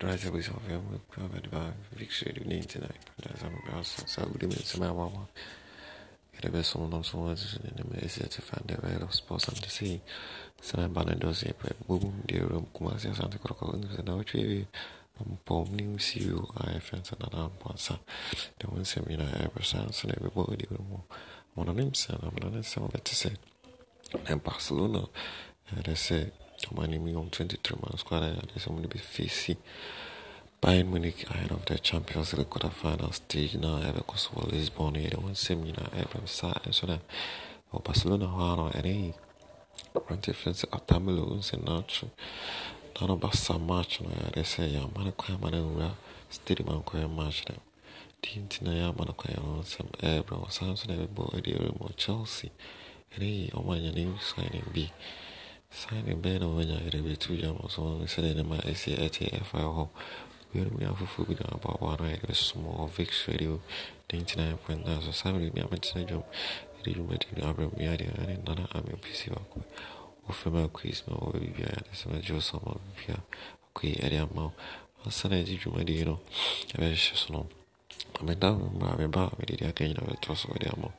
Dan saya boleh sampai Saya boleh sampai Saya boleh sampai Saya boleh sampai Saya boleh sampai Saya boleh sampai Saya boleh sampai Saya boleh det blir som de som var så det med sig att fan det var helt spåsamt att se så när barnen då ser på boom det är rum kommer sig sant att kolla under så då vet vi om på omning och ser ju att jag finns en annan på oss det var en semina här på sig så när vi bor i det rum och man har nämnt sig när man har nämnt sig om att det ser en Barcelona eh, det ser me on 23 months, quite a there's only be facing Bayern Munich ahead of the Champions League quarterfinal stage now. Ever cause well Lisbon, the one seminar ever eh, sat and eh, so that. Or oh, Barcelona, how are any. Brante fence atamelo unse nacho. Nano basa match no ya de say ya mana kwa mana ura stadium an kwa match eh. dem. Tinti na ya mana kwa ya no sam eh bro Samson oh, na be bo edi mo Chelsea. Ene o manya ni signing bi. Signing on when you be two young so instead of my SATFL home. We don't have food with about one night with small VIX radio 99.9. So, Sammy, me, I'm a jump. It is made in Abram Yadi and Nana Ami PC Baku. Or female quiz, my old baby, and some of your summer beer. Okay, Eddie Amount. On Sunday, did you, di dear? No, I wish you so long. I'm a dumb, I'm a bar, I did the occasion of a toss over the amount.